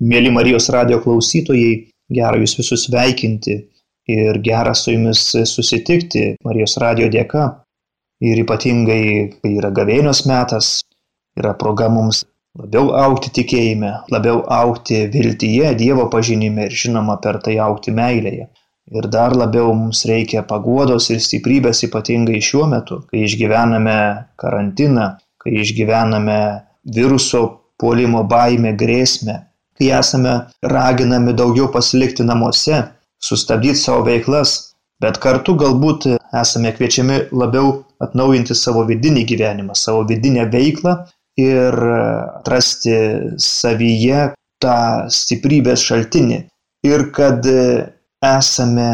Mėly Marijos radio klausytojai, gera jūs visus sveikinti ir gera su jumis susitikti Marijos radio dėka. Ir ypatingai, kai yra gavėnios metas, yra proga mums labiau aukti tikėjime, labiau aukti viltyje, Dievo pažinime ir žinoma per tai aukti meilėje. Ir dar labiau mums reikia paguodos ir stiprybės ypatingai šiuo metu, kai išgyvename karantiną, kai išgyvename viruso puolimo baimę, grėsmę, kai esame raginami daugiau pasilikti namuose, sustabdyti savo veiklas, bet kartu galbūt esame kviečiami labiau atnaujinti savo vidinį gyvenimą, savo vidinę veiklą ir atrasti savyje tą stiprybės šaltinį. Ir kad esame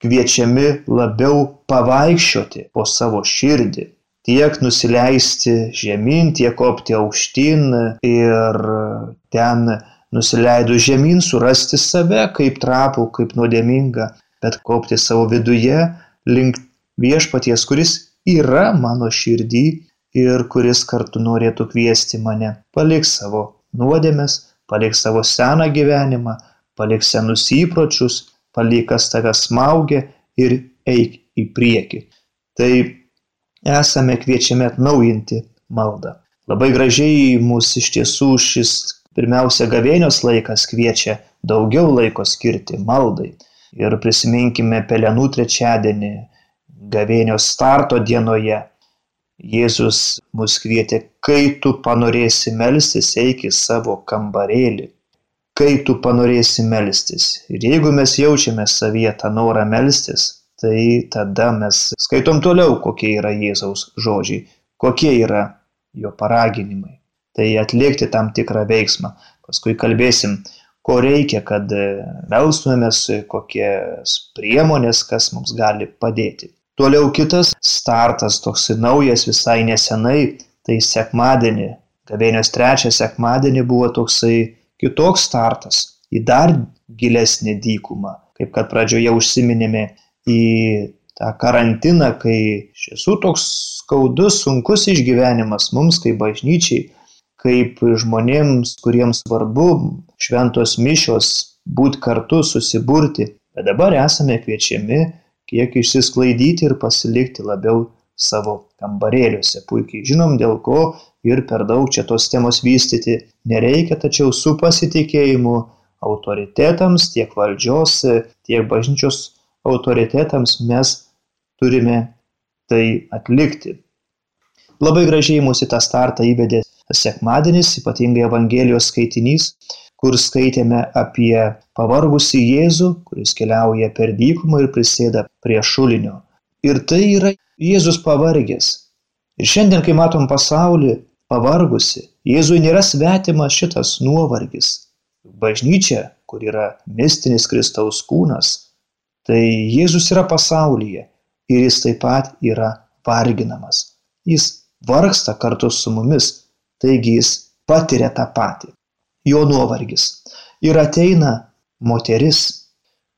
kviečiami labiau pavaikščioti po savo širdį, tiek nusileisti žemyn, tiek kopti aukštyn ir ten nusileidus žemyn surasti save kaip trapų, kaip nuodėmingą, bet kopti savo viduje link viešpaties, kuris yra mano širdį ir kuris kartu norėtų kviesti mane. Palik savo nuodėmes, palik savo seną gyvenimą, palik senus įpročius, palik kas tave smaugia ir eik į priekį. Tai esame kviečiami atnaujinti maldą. Labai gražiai mūsų iš tiesų šis Pirmiausia, gavėnios laikas kviečia daugiau laiko skirti maldai. Ir prisiminkime Pelenų trečiadienį, gavėnios starto dienoje. Jėzus mus kvietė, kai tu panorėsi melstis, eik į savo kambarėlį. Kai tu panorėsi melstis. Ir jeigu mes jaučiame savyje tą norą melstis, tai tada mes skaitom toliau, kokie yra Jėzaus žodžiai, kokie yra jo paraginimai tai atlikti tam tikrą veiksmą. Paskui kalbėsim, ko reikia, kad e, melstumėmės, kokias priemonės, kas mums gali padėti. Toliau kitas startas, toks naujas visai nesenai, tai sekmadienį, gavėnios trečią sekmadienį buvo toksai kitoks startas į dar gilesnį dykumą, kaip kad pradžioje užsiminėme į tą karantiną, kai šis toks skaudus, sunkus išgyvenimas mums kaip bažnyčiai, kaip žmonėms, kuriems svarbu šventos mišios, būti kartu, susiburti, bet dabar esame kviečiami kiek išsisklaidyti ir pasilikti labiau savo kambarėliuose. Puikiai žinom, dėl ko ir per daug čia tos temos vystyti nereikia, tačiau su pasitikėjimu autoritetams, tiek valdžios, tiek bažnyčios autoritetams mes turime tai atlikti. Labai gražiai mūsų tą startą įvedė sekmadienis, ypatingai Evangelijos skaitinys, kur skaitėme apie pavargusį Jėzų, kuris keliauja per dykumą ir prisėda prie šulinio. Ir tai yra Jėzus pavargęs. Ir šiandien, kai matom pasaulį pavargusi, Jėzui nėra svetimas šitas nuovargis. Bažnyčia, kur yra mistinis Kristaus kūnas, tai Jėzus yra pasaulyje ir jis taip pat yra varginamas. Jis vargsta kartu su mumis, Taigi jis patiria tą patį. Jo nuovargis. Ir ateina moteris,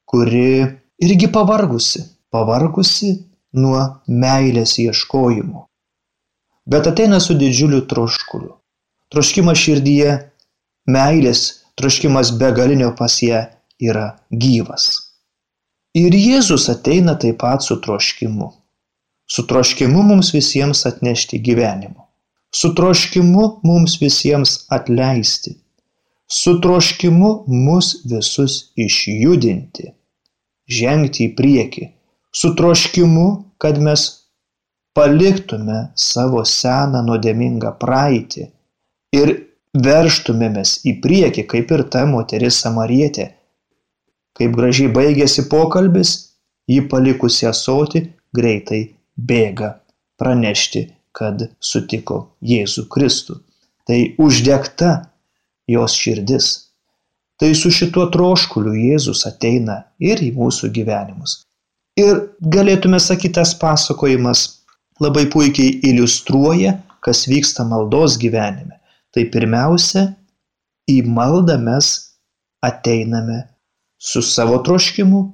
kuri irgi pavargusi, pavargusi nuo meilės ieškojimo. Bet ateina su didžiuliu troškuliu. Troškimas širdyje, meilės, troškimas begalinio pas ją yra gyvas. Ir Jėzus ateina taip pat su troškimu. Su troškimu mums visiems atnešti gyvenimo su troškimu mums visiems atleisti, su troškimu mus visus išjudinti, žengti į priekį, su troškimu, kad mes paliktume savo seną nuodėmingą praeitį ir verštumėmės į priekį, kaip ir ta moteris samarietė. Kaip gražiai baigėsi pokalbis, jį palikusi asoti greitai bėga pranešti kad sutiko Jėzų Kristų. Tai uždegta jos širdis. Tai su šituo troškuliu Jėzus ateina ir į mūsų gyvenimus. Ir galėtume sakyti, tas pasakojimas labai puikiai iliustruoja, kas vyksta maldos gyvenime. Tai pirmiausia, į maldą mes ateiname su savo troškimu.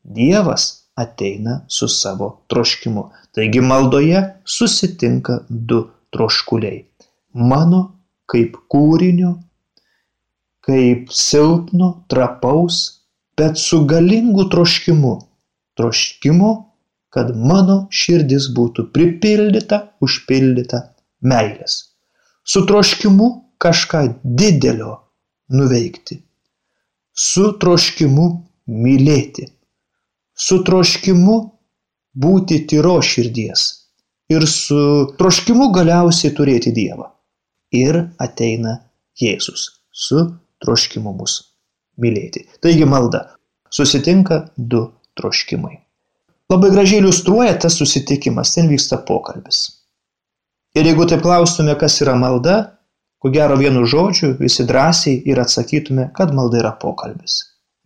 Dievas ateina su savo troškimu. Taigi maldoje susitinka du troškuliai. Mano kaip kūrinio, kaip silpno, trapaus, bet su galingu troškimu. Troškimu, kad mano širdis būtų pripildyta, užpildyta meilės. Su troškimu kažką didelio nuveikti. Su troškimu mylėti. Su troškimu būti tyro širdies. Ir su troškimu galiausiai turėti Dievą. Ir ateina Jėzus su troškimu mus mylėti. Taigi malda. Susitinka du troškimai. Labai gražiai iliustruoja tas susitikimas, ten vyksta pokalbis. Ir jeigu taip klaustume, kas yra malda, ko gero vienu žodžiu visi drąsiai ir atsakytume, kad malda yra pokalbis.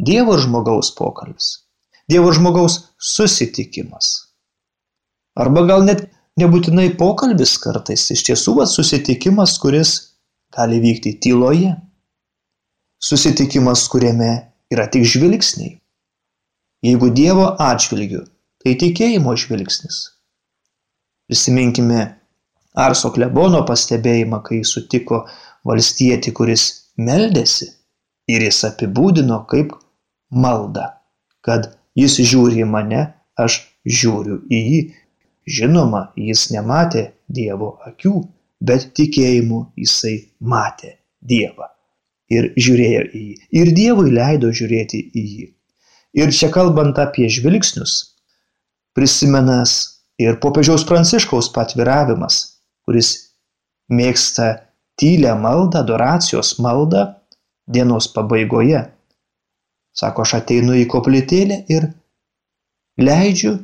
Dievo ir žmogaus pokalbis. Dievo žmogaus susitikimas. Arba gal net nebūtinai pokalbis kartais, iš tiesų va susitikimas, kuris gali vykti tyloje. Susitikimas, kuriame yra tik žvilgsniai. Jeigu Dievo atžvilgiu, tai tikėjimo žvilgsnis. Prisiminkime Arso klebono pastebėjimą, kai sutiko valstietį, kuris meldėsi ir jis apibūdino kaip maldą, kad jis žiūri į mane, aš žiūriu į jį. Žinoma, jis nematė Dievo akių, bet tikėjimu jisai matė Dievą ir žiūrėjo į jį. Ir Dievui leido žiūrėti į jį. Ir čia kalbant apie žvilgsnius, prisimenas ir popiežiaus pranciškaus patviravimas, kuris mėgsta tylę maldą, adoracijos maldą dienos pabaigoje. Sako, aš ateinu į koplytėlę ir leidžiu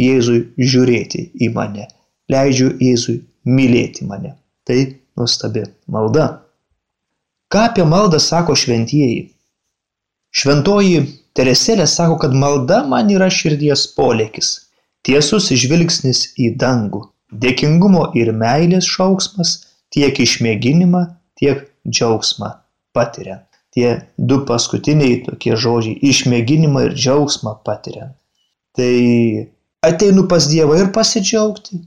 Jėzui žiūrėti į mane, leidžiu Jėzui mylėti mane. Tai nuostabi malda. Ką apie maldą sako šventieji? Šventoji Teresėlė sako, kad malda man yra širdies polėkis, tiesus žvilgsnis į dangų, dėkingumo ir meilės šauksmas, tiek išmėginimą, tiek džiaugsmą patiriant. Tie du paskutiniai tokie žodžiai - išmėginimą ir džiaugsmą patiriant. Tai ateinu pas Dievą ir pasidžiaugti,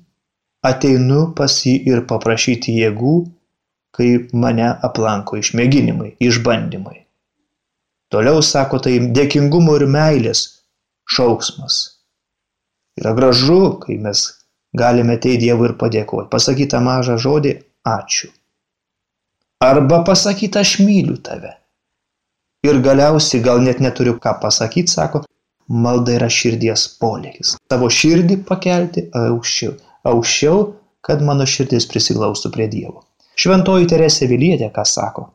ateinu pas jį ir paprašyti jėgų, kai mane aplanko išmėginimai, išbandymai. Toliau sako, tai dėkingumo ir meilės šauksmas. Yra gražu, kai mes galime ateiti Dievui ir padėkoti. Pasakytą mažą žodį - ačiū. Arba pasakyti aš myliu tave. Ir galiausiai gal net neturiu ką pasakyti, sako, malda yra širdies polėkis. Tavo širdį pakelti aukščiau. Aukščiau, kad mano širdis prisiglaustų prie Dievo. Šventoji Teresė Vilietė ką sako?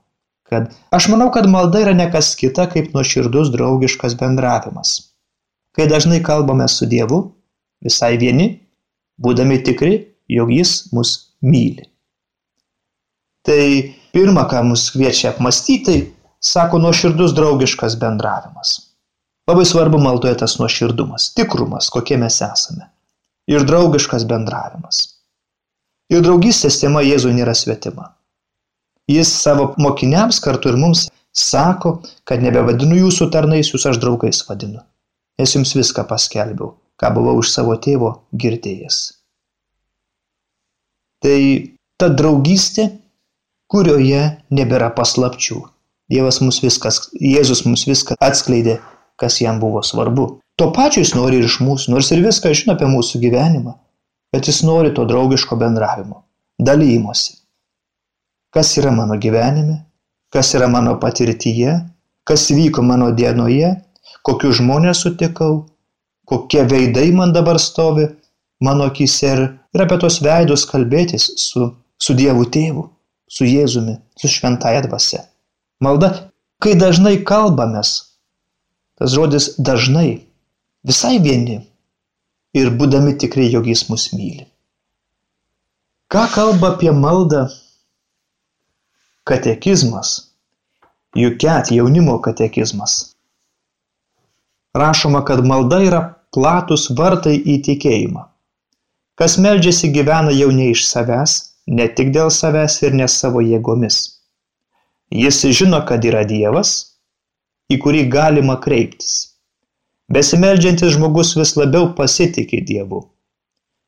kad aš manau, kad malda yra nekas kita kaip nuoširdus draugiškas bendravimas. Kai dažnai kalbame su Dievu, visai vieni, būdami tikri, jog Jis mus myli. Tai pirma, ką mus kviečia apmastyti, sako nuoširdus draugiškas bendravimas. Labai svarbu maldoje tas nuoširdumas, tikrumas, kokie mes esame. Ir draugiškas bendravimas. Ir draugystės tema Jėzui nėra svetima. Jis savo mokiniams kartu ir mums sako, kad nebevadinu jūsų tarnais, jūs aš draugais vadinu. Nes jums viską paskelbiau, ką buvau iš savo tėvo girdėjęs. Tai ta draugystė, kurioje nebėra paslapčių. Dievas mums viskas, Jėzus mums viską atskleidė, kas jam buvo svarbu. To pačiu jis nori ir iš mūsų, nors ir viską žino apie mūsų gyvenimą, bet jis nori to draugiško bendravimo, dalymosi kas yra mano gyvenime, kas yra mano patirtyje, kas vyko mano dienoje, kokius žmonės sutikau, kokie veidai man dabar stovi mano akise ir, ir apie tos veidus kalbėtis su, su Dievu tėvu, su Jėzumi, su šventaja dvasia. Malda, kai dažnai kalbamės, tas žodis dažnai, visai vieni ir būdami tikrai, jog jis mus myli. Ką kalba apie maldą Katekizmas Juket jaunimo katekizmas Rašoma, kad malda yra platus vartai į tikėjimą. Kas meldžiasi gyvena jau ne iš savęs, ne tik dėl savęs ir ne savo jėgomis. Jis žino, kad yra Dievas, į kurį galima kreiptis. Besimeldžiantis žmogus vis labiau pasitikė Dievu.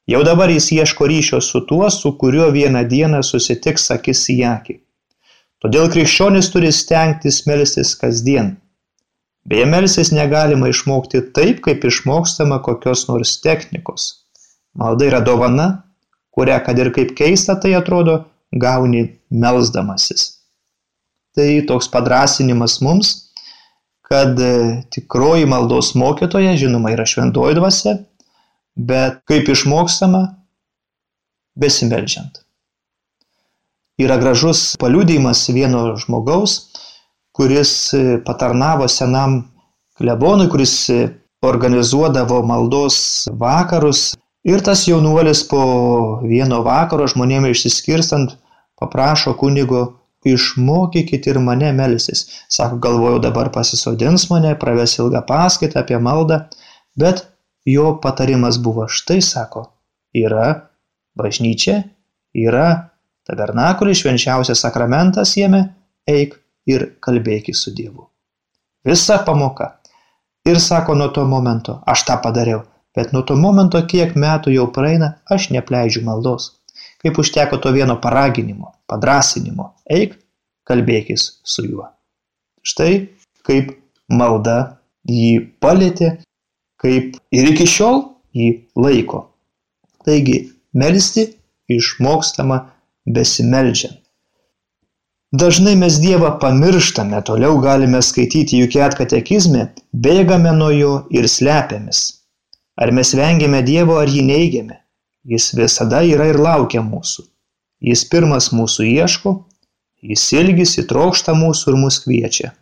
Jau dabar jis ieško ryšio su tuo, su kuriuo vieną dieną susitiks akis į akį Todėl krikščionis turi stengtis melstis kasdien. Beje, melstis negalima išmokti taip, kaip išmokstama kokios nors technikos. Malda yra dovana, kurią, kad ir kaip keista tai atrodo, gauni melzdamasis. Tai toks padrasinimas mums, kad e, tikroji maldos mokytoja, žinoma, yra šventoji dvasia, bet kaip išmokstama, besimeldžiant. Yra gražus paliūdėjimas vieno žmogaus, kuris e, patarnavo senam klebonui, kuris e, organizuodavo maldos vakarus. Ir tas jaunuolis po vieno vakaro žmonėms išsiskirstant paprašo kunigo išmokykit ir mane melsis. Sako, galvojau dabar pasisodins mane, praves ilgą paskaitą apie maldą, bet jo patarimas buvo štai, sako, yra bažnyčia, yra tabernakulis, švenčiausias sakramentas jame, eik ir kalbėk su Dievu. Visa pamoka. Ir sako, nuo to momento aš tą padariau, bet nuo to momento, kiek metų jau praeina, aš nepleidžiu maldos. Kaip užteko to vieno paraginimo, padrasinimo, eik kalbėkis su juo. Štai kaip malda jį palėtė, kaip ir iki šiol jį laiko. Taigi, melsti išmokstama besimeldžiant. Dažnai mes Dievą pamirštame, toliau galime skaityti juk ket katekizme, bėgame nuo jo ir slepiamės. Ar mes vengiame Dievo, ar jį neigiame? Jis visada yra ir laukia mūsų. Jis pirmas mūsų ieško, Jis ilgisi, trokšta mūsų ir mus kviečia.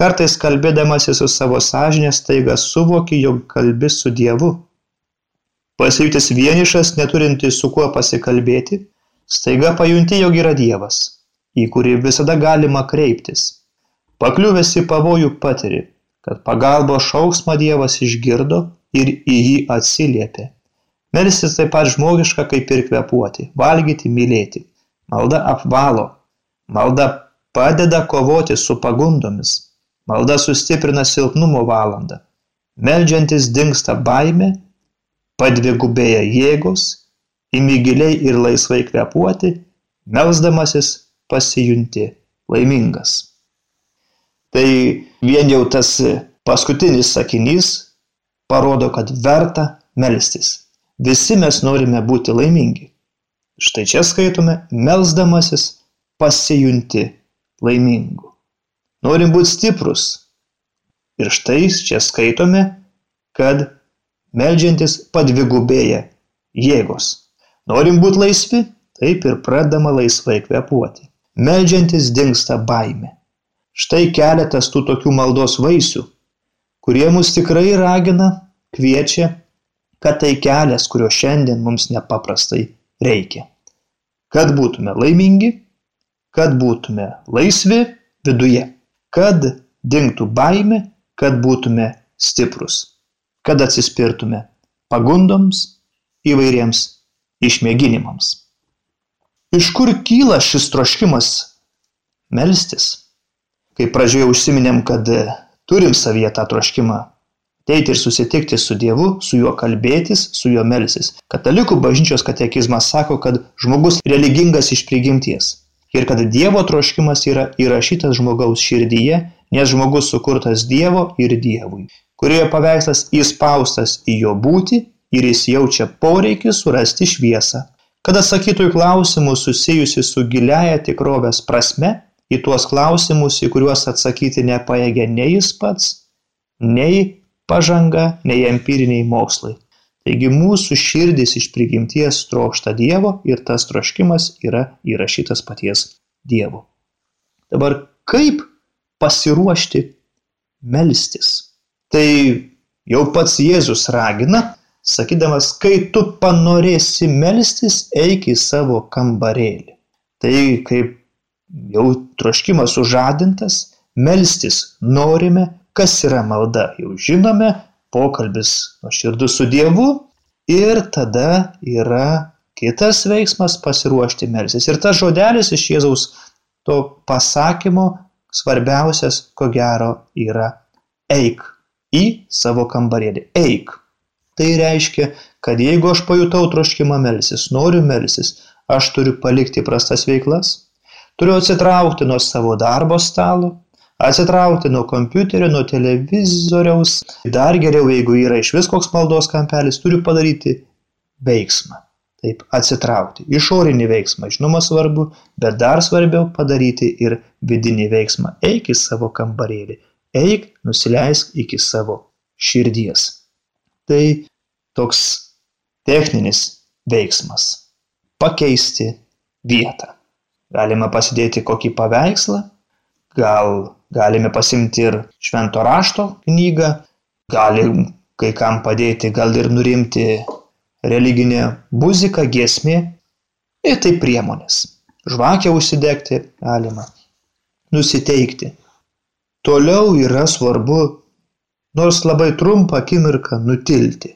Kartais kalbėdamasi su savo sąžinė staiga suvoki, jog kalbi su Dievu. Pasijutęs vienišas, neturintis su kuo pasikalbėti, staiga pajunti, jog yra Dievas, į kurį visada galima kreiptis. Pakliuvęs į pavojų patiri, kad pagalbo šauksmą Dievas išgirdo ir į jį atsiliepė. Melstis taip pat žmogiška kaip ir kvepuoti, valgyti, mylėti. Malda apvalo, Malda padeda kovoti su pagundomis. Malda sustiprina silpnumo valandą. Meldžiantis dinksta baime, padvigubėja jėgos, imi giliai ir laisvai kvepuoti, melsdamasis pasijunti laimingas. Tai vien jau tas paskutinis sakinys parodo, kad verta melstis. Visi mes norime būti laimingi. Štai čia skaitome, melsdamasis pasijunti laimingu. Norim būti stiprus. Ir štai čia skaitome, kad melžiantis padvigubėja jėgos. Norim būti laisvi, taip ir pradama laisvai kvepuoti. Meldžiantis dinksta baime. Štai keletas tų tokių maldos vaisių, kurie mus tikrai ragina, kviečia, kad tai kelias, kurio šiandien mums nepaprastai reikia. Kad būtume laimingi, kad būtume laisvi viduje, kad dingtų baime, kad būtume stiprus, kad atsispirtume pagundoms įvairiems išmėginimams. Iš kur kyla šis troškimas melstis? Kaip pradžioje užsiminėm, kad turim savyje tą troškimą ateiti ir susitikti su Dievu, su juo kalbėtis, su juo melsis. Katalikų bažnyčios katekizmas sako, kad žmogus religingas iš prigimties ir kad Dievo troškimas yra įrašytas žmogaus širdyje, nes žmogus sukurtas Dievo ir Dievui, kurioje paveikslas įspaustas į jo būti ir jis jaučia poreikį surasti šviesą. Kad atsakytų į klausimus susijusi su giliaja tikrovės prasme, į tuos klausimus, į kuriuos atsakyti nepaėgia nei jis pats, nei pažanga, nei empiriniai mokslai. Taigi mūsų širdis iš prigimties trokšta Dievo ir tas troškimas yra įrašytas paties Dievo. Dabar kaip pasiruošti melstis? Tai jau pats Jėzus ragina, sakydamas, kai tu panorėsi melstis, eik į savo kambarėlį. Tai kaip jau troškimas sužadintas, melstis norime, kas yra malda, jau žinome, pokalbis nuoširdus su Dievu ir tada yra kitas veiksmas pasiruošti melsis. Ir tas žodelis iš Jėzaus to pasakymo svarbiausias, ko gero, yra eik į savo kambarėlį. Eik. Tai reiškia, kad jeigu aš pajutau troškimą melsis, noriu melsis, aš turiu palikti prastas veiklas, Turiu atsitraukti nuo savo darbo stalo, atsitraukti nuo kompiuterio, nuo televizoriaus. Dar geriau, jeigu yra iš vis koks maldos kampelis, turiu padaryti veiksmą. Taip, atsitraukti. Išorinį veiksmą, žinoma, svarbu, bet dar svarbiau padaryti ir vidinį veiksmą. Eik į savo kambarėlį, eik, nusileisk iki savo širdies. Tai toks techninis veiksmas – pakeisti vietą. Galime pasidėti kokį paveikslą, gal galime pasimti ir švento rašto knygą, galim kai kam padėti gal ir nurimti religinė muzika, giesmė ir tai priemonės. Žvakę užsidegti galima, nusiteikti. Toliau yra svarbu, nors labai trumpą akimirką nutilti,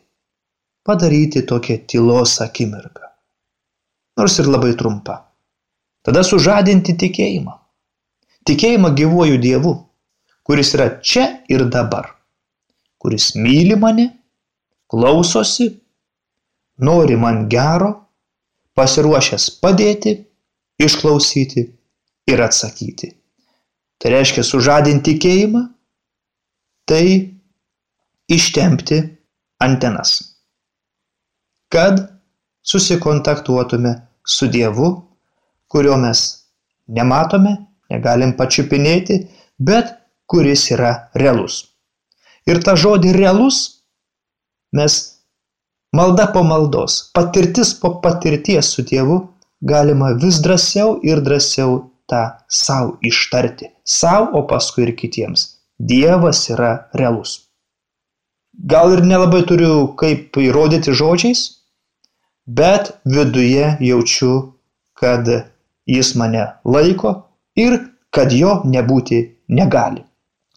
padaryti tokią tylos akimirką. Nors ir labai trumpa. Tada sužadinti tikėjimą. Tikėjimą gyvuoju Dievu, kuris yra čia ir dabar, kuris myli mane, klausosi nori man gero, pasiruošęs padėti, išklausyti ir atsakyti. Tai reiškia sužadinti tikėjimą, tai ištempti antenas, kad susikontaktuotume su Dievu, kurio mes nematome, negalim pačiupinėti, bet kuris yra realus. Ir tą žodį realus mes Malda po maldos, patirtis po patirties su tėvu galima vis drąsiau ir drąsiau tą savo ištarti. Savo, o paskui ir kitiems. Dievas yra realus. Gal ir nelabai turiu kaip įrodyti žodžiais, bet viduje jaučiu, kad jis mane laiko ir kad jo nebūti negali.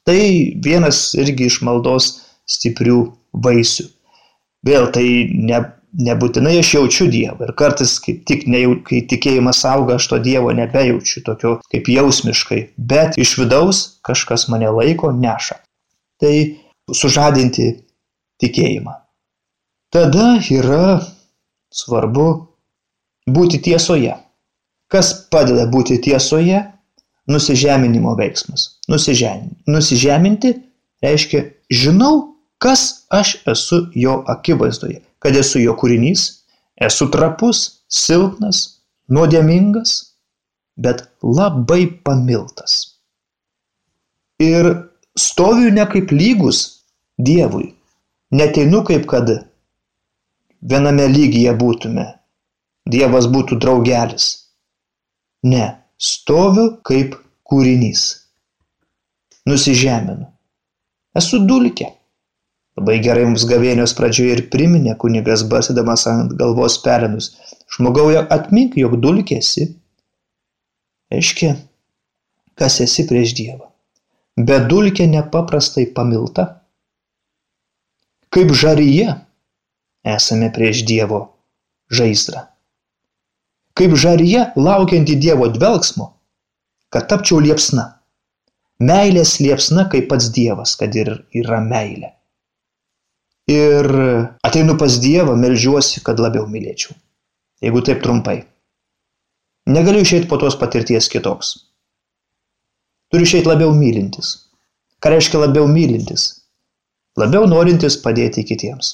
Tai vienas irgi iš maldos stiprių vaisių. Vėl tai ne, nebūtinai aš jaučiu Dievą. Ir kartais, kaip tik, ne, kai tikėjimas auga, aš to Dievo nebejaučiu, tokio kaip jausmiškai. Bet iš vidaus kažkas mane laiko, neša. Tai sužadinti tikėjimą. Tada yra svarbu būti tiesoje. Kas padeda būti tiesoje? Nusižeminimo veiksmas. Nusižeminti. Nusižeminti reiškia, žinau, kas aš esu jo akivaizdoje, kad esu jo kūrinys, esu trapus, silpnas, nuodėmingas, bet labai pamiltas. Ir stoviu ne kaip lygus Dievui, neteinu kaip kad viename lygyje būtume, Dievas būtų draugelis. Ne, stoviu kaip kūrinys. Nusižeminu. Esu dulkė. Labai gerai mums gavėnios pradžioje ir priminė kunigas basydamas ant galvos pelenus. Žmogau, atmink, jog dulkėsi. Reiškia, kas esi prieš Dievą. Bet dulkė nepaprastai pamilta. Kaip žaryje esame prieš Dievo žaizdrą. Kaip žaryje laukianti Dievo dvelgsmo, kad tapčiau liepsna. Meilės liepsna kaip pats Dievas, kad ir yra meilė ir ateinu pas Dievą, melžiuosi, kad labiau mylėčiau. Jeigu taip trumpai. Negaliu išeiti po tos patirties kitoks. Turiu išeiti labiau mylintis. Ką reiškia labiau mylintis? Labiau norintis padėti kitiems.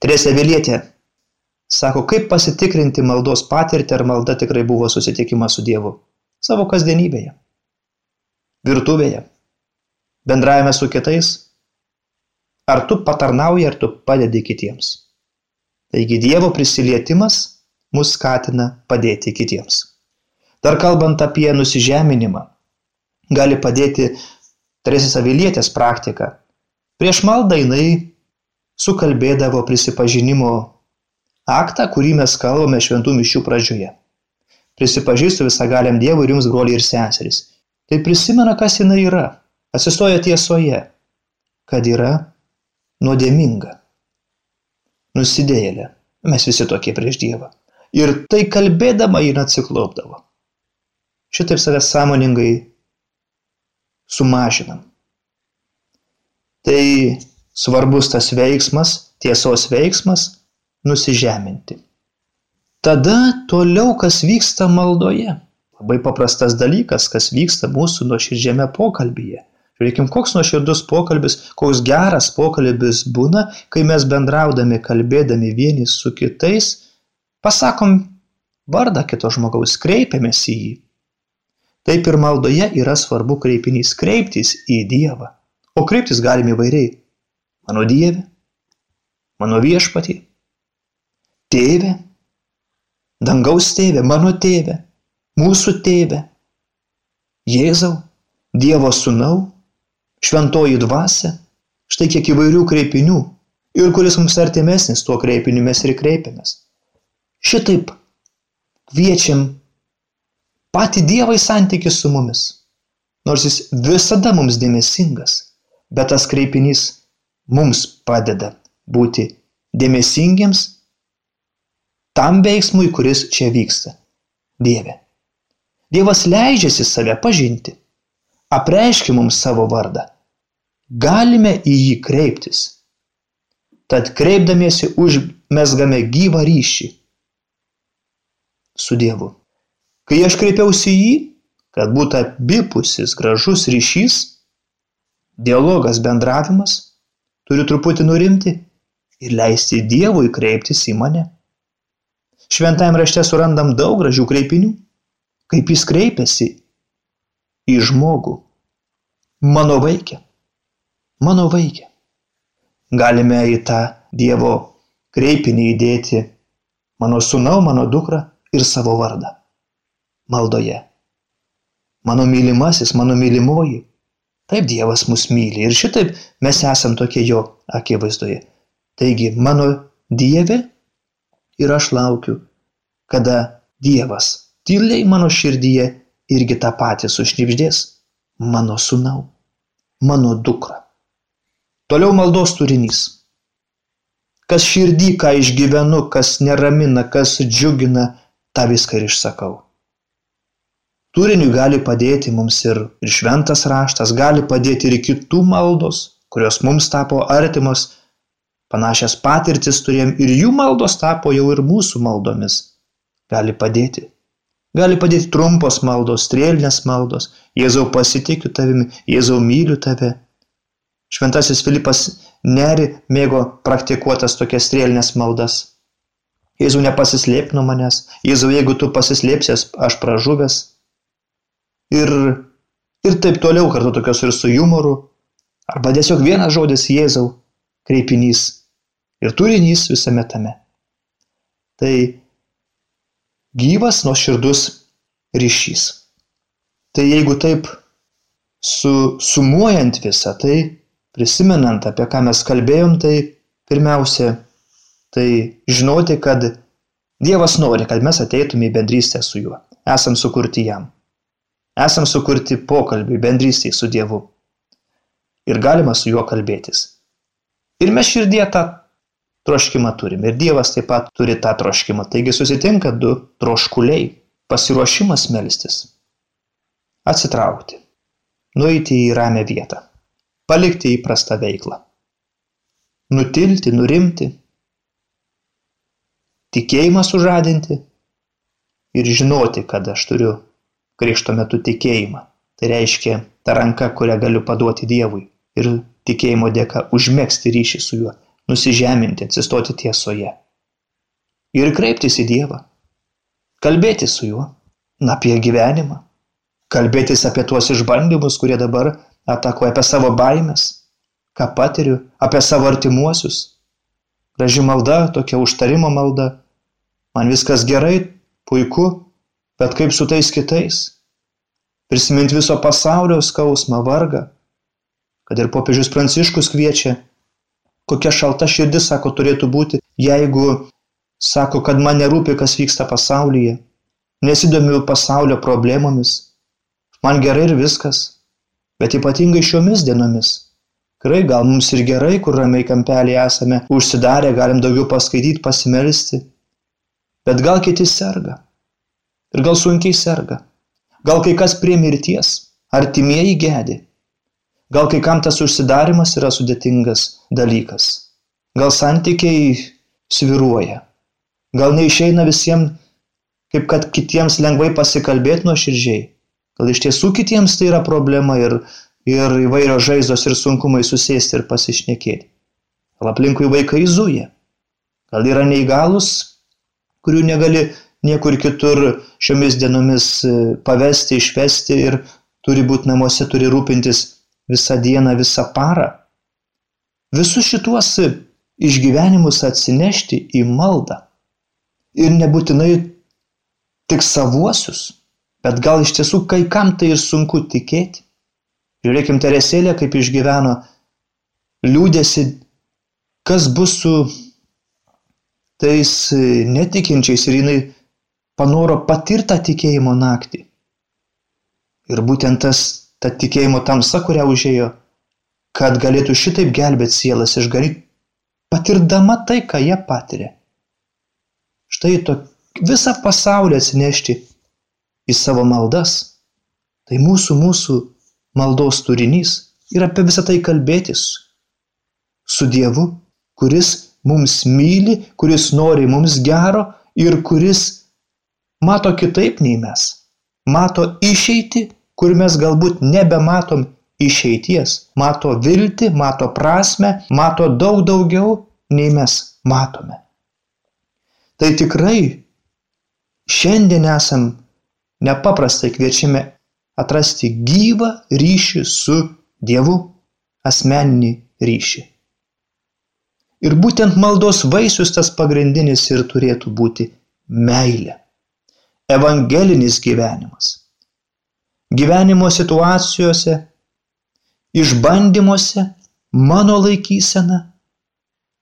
Teresė Vilietė sako, kaip pasitikrinti maldos patirtį, ar malda tikrai buvo susitikimas su Dievu. Savo kasdienybėje. Virtuvėje. Bendravime su kitais Ar tu patarnauji, ar tu padedi kitiems. Taigi Dievo prisilietimas mus skatina padėti kitiems. Dar kalbant apie nusižeminimą, gali padėti Teresės Avilietės praktika. Prieš maldą jinai sukalbėdavo prisipažinimo aktą, kurį mes kalbame šventų mišių pradžioje. Prisipažįstu visagaliam Dievui ir jums, broliai ir seserys. Tai prisimena, kas jinai yra. Atsistoja tiesoje, kad yra nuodėminga, nusidėjėlė. Mes visi tokie prieš Dievą. Ir tai kalbėdama jį atsiklaupdavo. Šitaip save sąmoningai sumažinam. Tai svarbus tas veiksmas, tiesos veiksmas – nusižeminti. Tada toliau, kas vyksta maldoje. Labai paprastas dalykas, kas vyksta mūsų nuoširdžiame pokalbyje. Žiūrėkim, koks nuoširdus pokalbis, koks geras pokalbis būna, kai mes bendraudami, kalbėdami vieni su kitais, pasakom vardą kito žmogaus, kreipiamės į jį. Taip ir maldoje yra svarbu kreipinys kreiptis į Dievą. O kreiptis galime įvairiai. Mano Dieve, mano viešpatį, tėvė, dangaus tėvė, mano tėvė, mūsų tėvė, Jėzau, Dievo sūnau, šventoji dvasia, štai kiek įvairių kreipinių ir kuris mums artimesnis tuo kreipiniu mes ir kreipiamės. Šitaip kviečiam patį Dievą į santykių su mumis, nors jis visada mums dėmesingas, bet tas kreipinys mums padeda būti dėmesingiams tam veiksmui, kuris čia vyksta. Dieve. Dievas leidžiasi save pažinti apreiškia mums savo vardą, galime į jį kreiptis. Tad kreipdamiesi užmesgame gyvą ryšį su Dievu. Kai aš kreipiausi į jį, kad būtų abipusis gražus ryšys, dialogas, bendravimas, turiu truputį nurimti ir leisti Dievui kreiptis į mane. Šventajame rašte surandam daug gražių kreipinių, kaip jis kreipiasi į žmogų. Mano vaikė, mano vaikė. Galime į tą Dievo kreipinį įdėti mano sunau, mano dukra ir savo vardą. Maldoje. Mano mylimasis, mano mylimoji. Taip Dievas mus myli ir šitaip mes esam tokie jo akivaizdoje. Taigi, mano Dieve ir aš laukiu, kada Dievas tyliai mano širdyje irgi tą patį sušnipždės mano sunau, mano dukra. Toliau maldos turinys. Kas širdį, ką išgyvenu, kas neramina, kas džiugina, tą viską ir išsakau. Turiniui gali padėti mums ir, ir šventas raštas, gali padėti ir kitų maldos, kurios mums tapo artimos, panašias patirtis turėjom ir jų maldos tapo jau ir mūsų maldomis. Gali padėti Gali padėti trumpos maldos, strėlinės maldos. Jėzau pasitikiu tavimi, Jėzau myliu tave. Šventasis Filipas neri mėgo praktikuotas tokias strėlinės maldas. Jėzau nepasislėp nuo manęs. Jėzau, jeigu tu pasislėpsies, aš pražuvęs. Ir, ir taip toliau kartu tokios ir su humoru. Arba tiesiog vienas žodis Jėzau, kreipinys ir turinys visame tame. Tai gyvas nuoširdus ryšys. Tai jeigu taip su, sumuojant visą tai, prisimenant, apie ką mes kalbėjom, tai pirmiausia, tai žinoti, kad Dievas nori, kad mes ateitume į bendrystę su juo. Esam sukurti jam. Esam sukurti pokalbiui, bendrystėje su Dievu. Ir galima su juo kalbėtis. Ir mes širdie tą troškimą turime. Ir Dievas taip pat turi tą troškimą. Taigi susitinka du troškuliai. Pasiruošimas melstis. Atsitraukti. Nueiti į ramę vietą. Palikti įprastą veiklą. Nutilti, nurimti. Tikėjimą sužadinti. Ir žinoti, kad aš turiu krikšto metu tikėjimą. Tai reiškia ta ranka, kurią galiu paduoti Dievui. Ir tikėjimo dėka užmėgsti ryšį su juo nusižeminti, atsistoti tiesoje. Ir kreiptis į Dievą. Kalbėti su juo. Apie gyvenimą. Kalbėtis apie tuos išbandymus, kurie dabar atakuoja apie savo baimės, ką patiriu, apie savo artimuosius. Graži malda, tokia užtarimo malda. Man viskas gerai, puiku, bet kaip su tais kitais? Prisiminti viso pasaulio skausmą, vargą. Kad ir popiežius Pranciškus kviečia kokia šalta širdis, sako, turėtų būti, jeigu sako, kad man nerūpi, kas vyksta pasaulyje, nesidomiu pasaulio problemomis, man gerai ir viskas, bet ypatingai šiomis dienomis. Tikrai gal mums ir gerai, kur ramiai kampelį esame užsidarę, galim daugiau paskaityti, pasimelisti, bet gal kiti serga. Ir gal sunkiai serga. Gal kai kas prie mirties, artimieji gedi. Gal kai kam tas užsidarimas yra sudėtingas dalykas. Gal santykiai sviruoja. Gal neišeina visiems kaip kad kitiems lengvai pasikalbėti nuo širdžiai. Gal iš tiesų kitiems tai yra problema ir, ir įvairios žaizdos ir sunkumai susėsti ir pasišnekėti. Gal aplinkui vaikai zuja. Gal yra neįgalus, kurių negali niekur kitur šiomis dienomis e, pavesti, išvesti ir turi būti namuose, turi rūpintis visą dieną, visą parą. Visus šituos išgyvenimus atsinešti į maldą. Ir nebūtinai tik savuosius, bet gal iš tiesų kai kam tai ir sunku tikėti. Žiūrėkim Teresėlė, kaip išgyveno liūdėsi, kas bus su tais netikinčiais ir jinai panoro patirtą tikėjimo naktį. Ir būtent tas, ta tikėjimo tamsa, kurią užėjo, kad galėtų šitaip gelbėti sielas išgaryti, patirdama tai, ką jie patiria. Štai to visą pasaulį atsinešti į savo maldas. Tai mūsų, mūsų maldos turinys ir apie visą tai kalbėtis su Dievu, kuris mums myli, kuris nori mums gero ir kuris mato kitaip nei mes. Mato išeiti, kur mes galbūt nebematom išeities. Mato viltį, mato prasme, mato daug daugiau nei mes matome. Tai tikrai šiandien esam nepaprastai kviečiami atrasti gyvą ryšį su Dievu, asmeninį ryšį. Ir būtent maldos vaisius tas pagrindinis ir turėtų būti meilė. Evangelinis gyvenimas. Gyvenimo situacijose, išbandymuose mano laikysena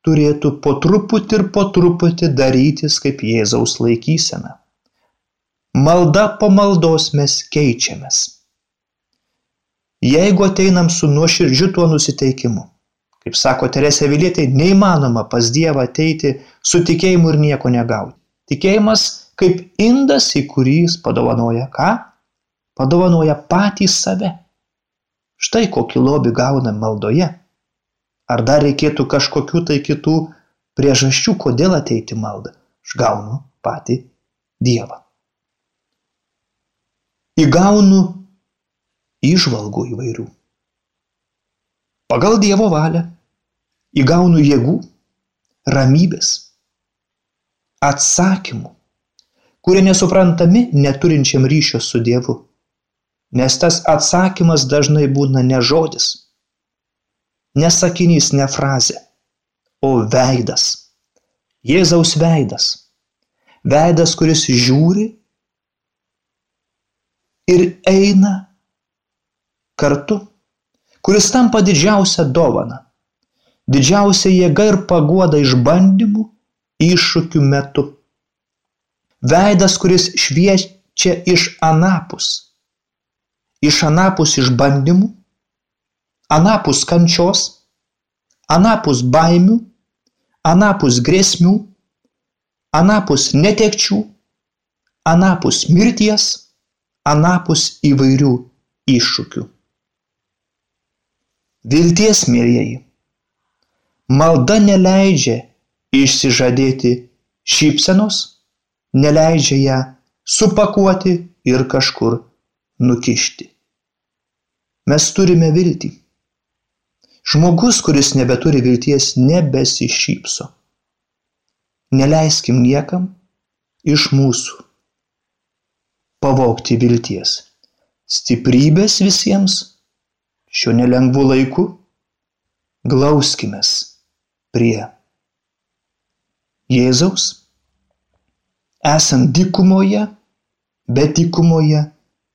turėtų po truputį ir po truputį darytis kaip Jėzaus laikysena. Malda po maldos mes keičiamės. Jeigu ateinam su nuoširdžiu tuo nusiteikimu, kaip sako Teresė Vilietė, neįmanoma pas Dievą ateiti su tikėjimu ir nieko negauti. Tikėjimas kaip indas, į kurį jis padovanoja ką? Padovanoja patį save. Štai kokį lobį gaunam maldoje. Ar dar reikėtų kažkokių tai kitų priežasčių, kodėl ateiti maldą? Aš gaunu patį Dievą. Įgaunu išvalgų įvairių. Pagal Dievo valią įgaunu jėgų, ramybės, atsakymų, kurie nesuprantami neturinčiam ryšio su Dievu. Nes tas atsakymas dažnai būna ne žodis, ne sakinys, ne frazė, o veidas. Jėzaus veidas. Veidas, kuris žiūri ir eina kartu, kuris tampa didžiausia dovana, didžiausia jėga ir paguoda išbandymų, iššūkių metu. Veidas, kuris šviečia iš anapus, iš anapus išbandymų, anapus kančios, anapus baimių, anapus grėsmių, anapus netekčių, anapus mirties, anapus įvairių iššūkių. Vilties, mėlyjeji, malda neleidžia išsižadėti šypsenos, neleidžia ją supakuoti ir kažkur nukišti. Mes turime viltį. Žmogus, kuris nebeturi vilties, nebesišypso. Neleiskim niekam iš mūsų pavokti vilties. Stiprybės visiems šiuo nelengvu laiku glauskimės prie Jėzaus, esant dykumoje, bet dykumoje,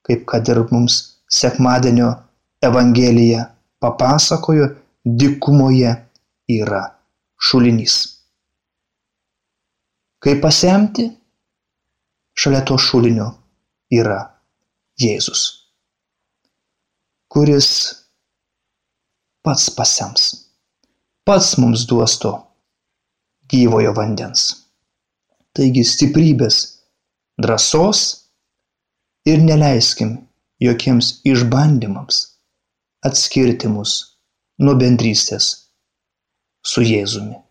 kaip kad ir mums sekmadienio Evangelija papasakojo, dikumoje yra šulinys. Kaip pasemti, šalia to šulinio yra Jėzus, kuris pats pasems, pats mums duos to gyvojo vandens. Taigi stiprybės, drąsos ir neleiskim jokiems išbandymams atskirti mus nuo bendrystės su Jėzumi.